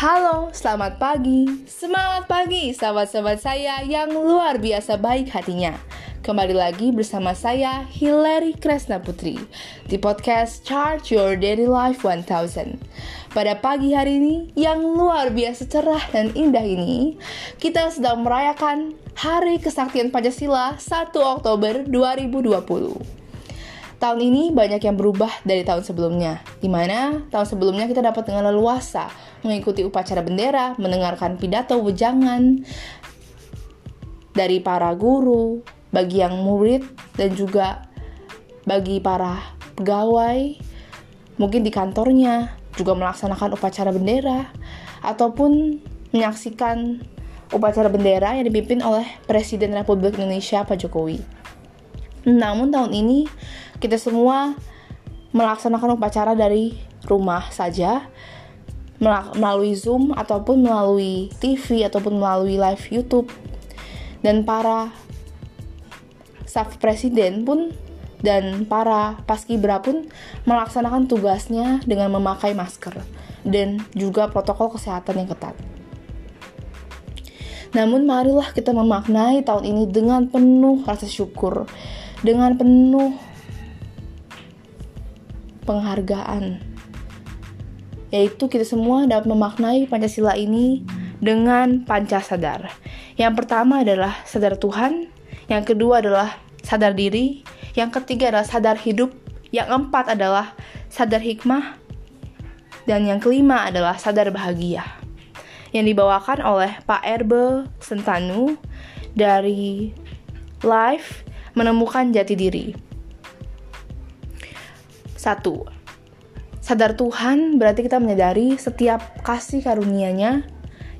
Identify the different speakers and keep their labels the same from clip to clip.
Speaker 1: Halo, selamat pagi. Semangat pagi, sahabat-sahabat saya yang luar biasa baik hatinya. Kembali lagi bersama saya, Hilary Kresna Putri, di podcast Charge Your Daily Life 1000. Pada pagi hari ini, yang luar biasa cerah dan indah ini, kita sedang merayakan Hari Kesaktian Pancasila 1 Oktober 2020. Tahun ini banyak yang berubah dari tahun sebelumnya, di mana tahun sebelumnya kita dapat dengan leluasa mengikuti upacara bendera, mendengarkan pidato wejangan dari para guru, bagi yang murid, dan juga bagi para pegawai, mungkin di kantornya juga melaksanakan upacara bendera, ataupun menyaksikan upacara bendera yang dipimpin oleh Presiden Republik Indonesia Pak Jokowi. Namun tahun ini kita semua melaksanakan upacara dari rumah saja melalui Zoom ataupun melalui TV ataupun melalui live YouTube dan para staf presiden pun dan para paskibra pun melaksanakan tugasnya dengan memakai masker dan juga protokol kesehatan yang ketat. Namun marilah kita memaknai tahun ini dengan penuh rasa syukur, dengan penuh penghargaan. Yaitu kita semua dapat memaknai Pancasila ini dengan pancasadar. Yang pertama adalah sadar Tuhan, yang kedua adalah sadar diri, yang ketiga adalah sadar hidup, yang keempat adalah sadar hikmah, dan yang kelima adalah sadar bahagia. Yang dibawakan oleh Pak Erbe Sentanu dari Live Menemukan Jati Diri. Satu, sadar Tuhan berarti kita menyadari setiap kasih karunia-Nya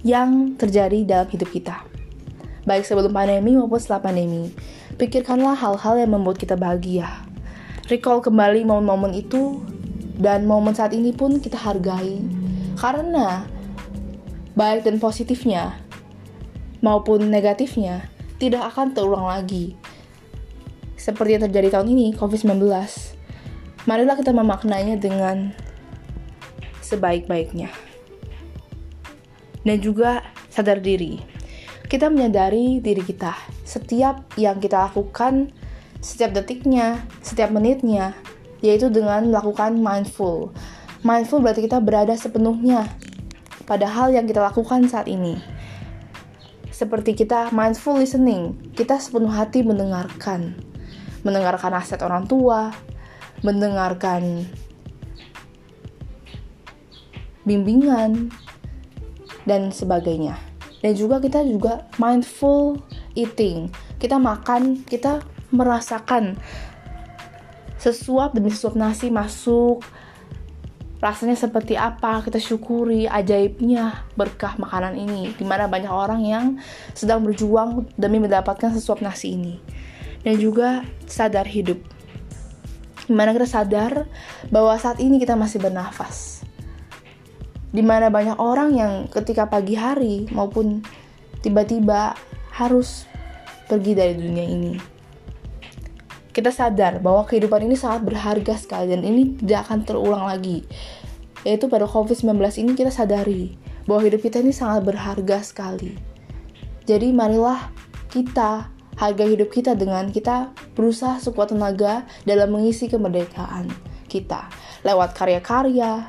Speaker 1: yang terjadi dalam hidup kita. Baik sebelum pandemi maupun setelah pandemi. Pikirkanlah hal-hal yang membuat kita bahagia. Recall kembali momen-momen itu dan momen saat ini pun kita hargai. Karena baik dan positifnya maupun negatifnya tidak akan terulang lagi. Seperti yang terjadi tahun ini, COVID-19 marilah kita memaknainya dengan sebaik-baiknya. Dan juga sadar diri. Kita menyadari diri kita. Setiap yang kita lakukan, setiap detiknya, setiap menitnya, yaitu dengan melakukan mindful. Mindful berarti kita berada sepenuhnya pada hal yang kita lakukan saat ini. Seperti kita mindful listening, kita sepenuh hati mendengarkan. Mendengarkan aset orang tua, mendengarkan bimbingan dan sebagainya. Dan juga kita juga mindful eating. Kita makan, kita merasakan sesuap demi sesuap nasi masuk rasanya seperti apa kita syukuri ajaibnya berkah makanan ini di mana banyak orang yang sedang berjuang demi mendapatkan sesuap nasi ini dan juga sadar hidup di mana kita sadar bahwa saat ini kita masih bernafas. Di mana banyak orang yang ketika pagi hari maupun tiba-tiba harus pergi dari dunia ini. Kita sadar bahwa kehidupan ini sangat berharga sekali dan ini tidak akan terulang lagi. Yaitu pada COVID-19 ini kita sadari bahwa hidup kita ini sangat berharga sekali. Jadi marilah kita harga hidup kita dengan kita berusaha sekuat tenaga dalam mengisi kemerdekaan kita lewat karya-karya,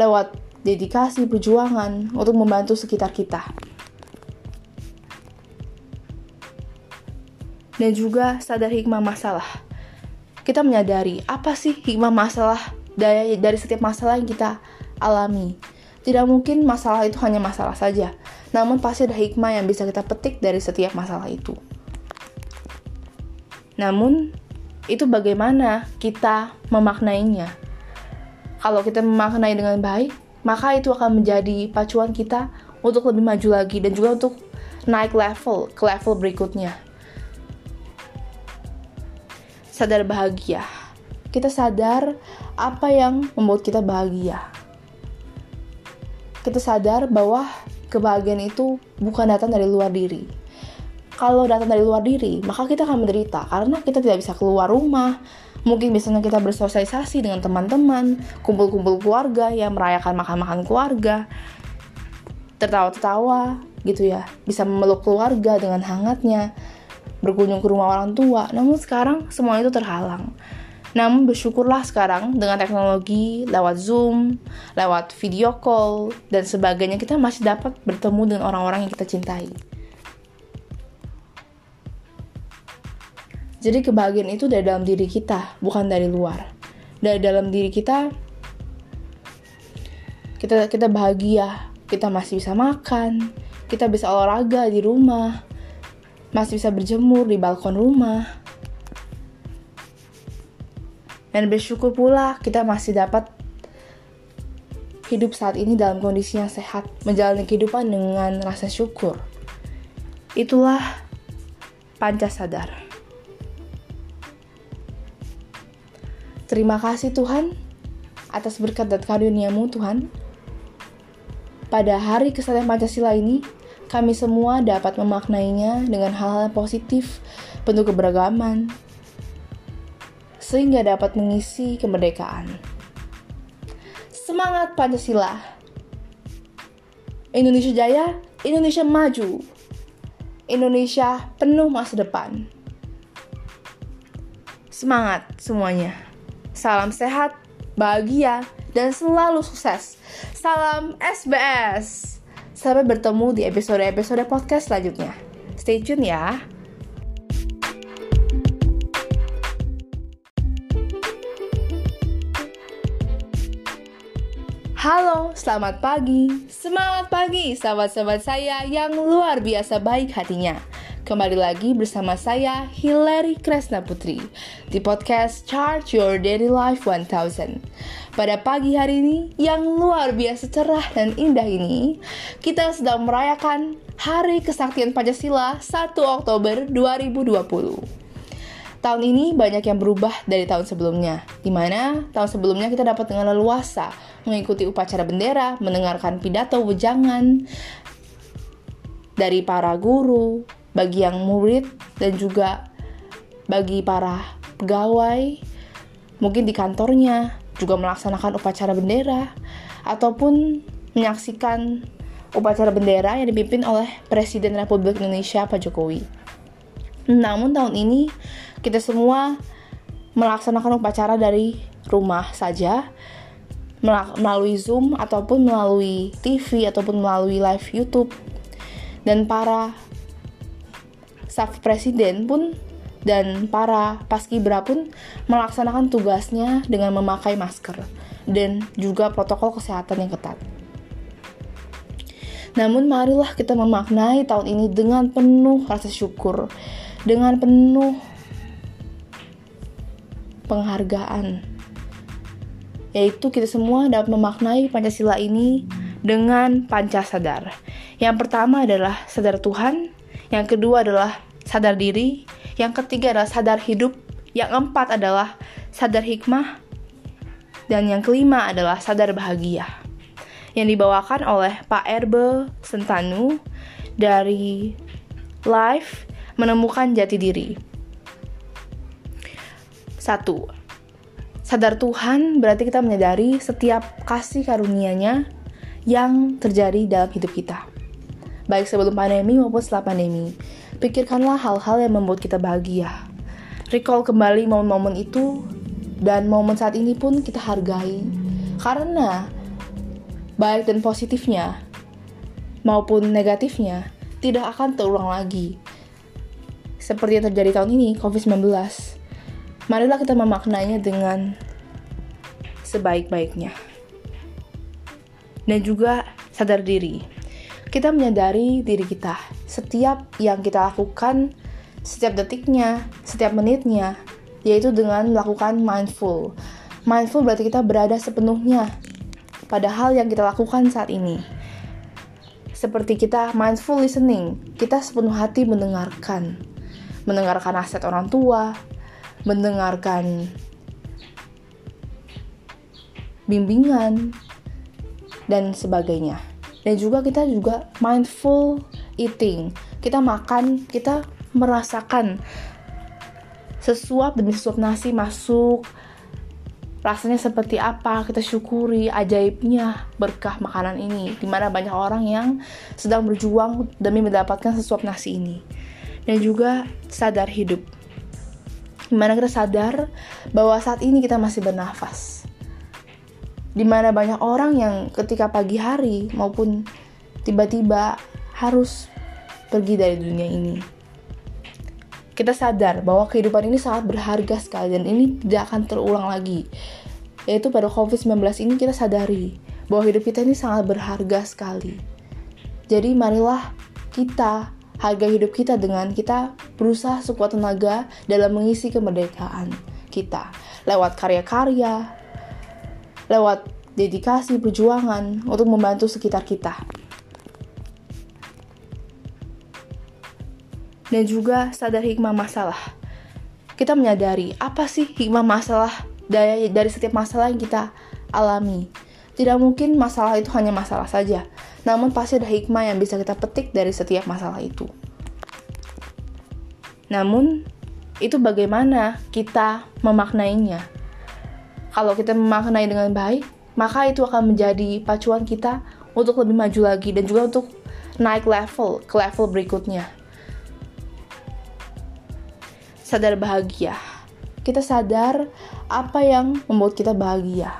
Speaker 1: lewat dedikasi perjuangan untuk membantu sekitar kita. Dan juga sadar hikmah masalah. Kita menyadari apa sih hikmah masalah dari, dari setiap masalah yang kita alami. Tidak mungkin masalah itu hanya masalah saja, namun pasti ada hikmah yang bisa kita petik dari setiap masalah itu. Namun, itu bagaimana kita memaknainya. Kalau kita memaknai dengan baik, maka itu akan menjadi pacuan kita untuk lebih maju lagi dan juga untuk naik level ke level berikutnya. Sadar bahagia. Kita sadar apa yang membuat kita bahagia. Kita sadar bahwa kebahagiaan itu bukan datang dari luar diri. Kalau datang dari luar diri, maka kita akan menderita karena kita tidak bisa keluar rumah. Mungkin biasanya kita bersosialisasi dengan teman-teman, kumpul-kumpul keluarga yang merayakan makan-makan keluarga. tertawa-tertawa gitu ya, bisa memeluk keluarga dengan hangatnya, berkunjung ke rumah orang tua. Namun sekarang semua itu terhalang. Namun bersyukurlah sekarang dengan teknologi lewat Zoom, lewat video call, dan sebagainya kita masih dapat bertemu dengan orang-orang yang kita cintai. Jadi kebahagiaan itu dari dalam diri kita, bukan dari luar. Dari dalam diri kita, kita kita bahagia, kita masih bisa makan, kita bisa olahraga di rumah, masih bisa berjemur di balkon rumah, dan bersyukur pula kita masih dapat hidup saat ini dalam kondisi yang sehat, menjalani kehidupan dengan rasa syukur. Itulah Sadar. Terima kasih Tuhan atas berkat dan karuniamu Tuhan. Pada hari kesadaran Pancasila ini, kami semua dapat memaknainya dengan hal-hal positif, penuh keberagaman, sehingga dapat mengisi kemerdekaan. Semangat Pancasila! Indonesia Jaya, Indonesia maju. Indonesia penuh masa depan. Semangat semuanya. Salam sehat, bahagia, dan selalu sukses. Salam SBS. Sampai bertemu di episode-episode podcast selanjutnya. Stay tune ya. Halo, selamat pagi. Semangat pagi sahabat-sahabat saya yang luar biasa baik hatinya. Kembali lagi bersama saya Hilary Kresna Putri di podcast Charge Your Daily Life 1000. Pada pagi hari ini yang luar biasa cerah dan indah ini, kita sedang merayakan Hari Kesaktian Pancasila 1 Oktober 2020. Tahun ini banyak yang berubah dari tahun sebelumnya, di mana tahun sebelumnya kita dapat dengan leluasa mengikuti upacara bendera, mendengarkan pidato wejangan dari para guru, bagi yang murid, dan juga bagi para pegawai, mungkin di kantornya juga melaksanakan upacara bendera, ataupun menyaksikan upacara bendera yang dipimpin oleh Presiden Republik Indonesia Pak Jokowi. Namun tahun ini kita semua melaksanakan upacara dari rumah saja melalui Zoom ataupun melalui TV ataupun melalui live YouTube dan para staf presiden pun dan para paskibra pun melaksanakan tugasnya dengan memakai masker dan juga protokol kesehatan yang ketat. Namun marilah kita memaknai tahun ini dengan penuh rasa syukur, dengan penuh penghargaan. Yaitu kita semua dapat memaknai Pancasila ini dengan Pancasadar. Yang pertama adalah sadar Tuhan, yang kedua adalah sadar diri, yang ketiga adalah sadar hidup, yang keempat adalah sadar hikmah, dan yang kelima adalah sadar bahagia. Yang dibawakan oleh Pak Erbe Sentanu dari Live Menemukan Jati Diri. Satu, sadar Tuhan berarti kita menyadari setiap kasih karunia-Nya yang terjadi dalam hidup kita. Baik sebelum pandemi maupun setelah pandemi. Pikirkanlah hal-hal yang membuat kita bahagia. Recall kembali momen-momen itu dan momen saat ini pun kita hargai. Karena baik dan positifnya maupun negatifnya tidak akan terulang lagi. Seperti yang terjadi tahun ini, COVID-19 marilah kita memaknainya dengan sebaik-baiknya. Dan juga sadar diri. Kita menyadari diri kita. Setiap yang kita lakukan, setiap detiknya, setiap menitnya, yaitu dengan melakukan mindful. Mindful berarti kita berada sepenuhnya pada hal yang kita lakukan saat ini. Seperti kita mindful listening, kita sepenuh hati mendengarkan. Mendengarkan nasihat orang tua, mendengarkan bimbingan dan sebagainya. Dan juga kita juga mindful eating. Kita makan, kita merasakan sesuap demi sesuap nasi masuk. Rasanya seperti apa kita syukuri ajaibnya berkah makanan ini. Di mana banyak orang yang sedang berjuang demi mendapatkan sesuap nasi ini. Dan juga sadar hidup. Di mana kita sadar bahwa saat ini kita masih bernafas di mana banyak orang yang ketika pagi hari maupun tiba-tiba harus pergi dari dunia ini kita sadar bahwa kehidupan ini sangat berharga sekali dan ini tidak akan terulang lagi. Yaitu pada COVID-19 ini kita sadari bahwa hidup kita ini sangat berharga sekali. Jadi marilah kita harga hidup kita dengan kita berusaha sekuat tenaga dalam mengisi kemerdekaan kita lewat karya-karya, lewat dedikasi perjuangan untuk membantu sekitar kita. dan juga sadar hikmah masalah. Kita menyadari apa sih hikmah masalah dari, setiap masalah yang kita alami. Tidak mungkin masalah itu hanya masalah saja, namun pasti ada hikmah yang bisa kita petik dari setiap masalah itu. Namun, itu bagaimana kita memaknainya. Kalau kita memaknai dengan baik, maka itu akan menjadi pacuan kita untuk lebih maju lagi dan juga untuk naik level ke level berikutnya sadar bahagia. Kita sadar apa yang membuat kita bahagia.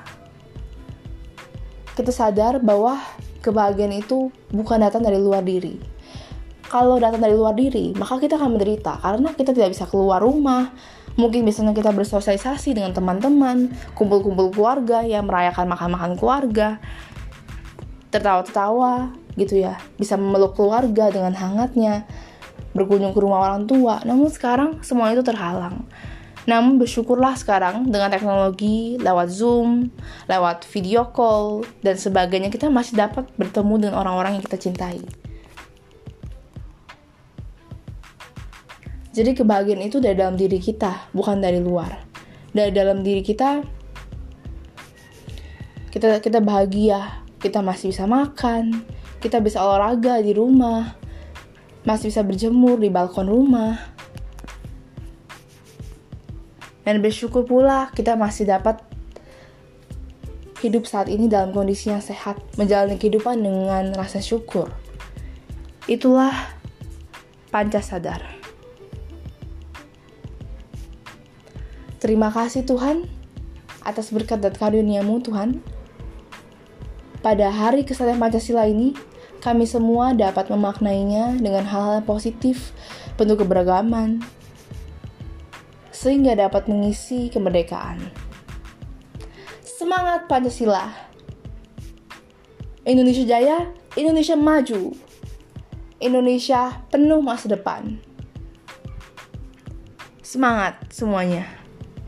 Speaker 1: Kita sadar bahwa kebahagiaan itu bukan datang dari luar diri. Kalau datang dari luar diri, maka kita akan menderita karena kita tidak bisa keluar rumah. Mungkin biasanya kita bersosialisasi dengan teman-teman, kumpul-kumpul keluarga yang merayakan makan-makan keluarga, tertawa-tertawa gitu ya, bisa memeluk keluarga dengan hangatnya, berkunjung ke rumah orang tua. Namun sekarang semua itu terhalang. Namun bersyukurlah sekarang dengan teknologi lewat Zoom, lewat video call, dan sebagainya kita masih dapat bertemu dengan orang-orang yang kita cintai. Jadi kebahagiaan itu dari dalam diri kita, bukan dari luar. Dari dalam diri kita, kita kita bahagia, kita masih bisa makan, kita bisa olahraga di rumah, masih bisa berjemur di balkon rumah. Dan bersyukur pula kita masih dapat hidup saat ini dalam kondisi yang sehat, menjalani kehidupan dengan rasa syukur. Itulah Sadar. Terima kasih Tuhan atas berkat dan karuniamu Tuhan. Pada hari kesadaran Pancasila ini, kami semua dapat memaknainya dengan hal-hal positif, penuh keberagaman, sehingga dapat mengisi kemerdekaan. Semangat Pancasila! Indonesia jaya, Indonesia maju, Indonesia penuh masa depan. Semangat semuanya!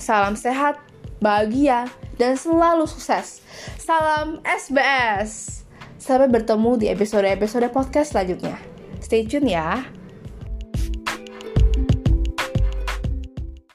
Speaker 1: Salam sehat, bahagia, dan selalu sukses. Salam SBS! Sampai bertemu di episode-episode podcast selanjutnya. Stay tune ya.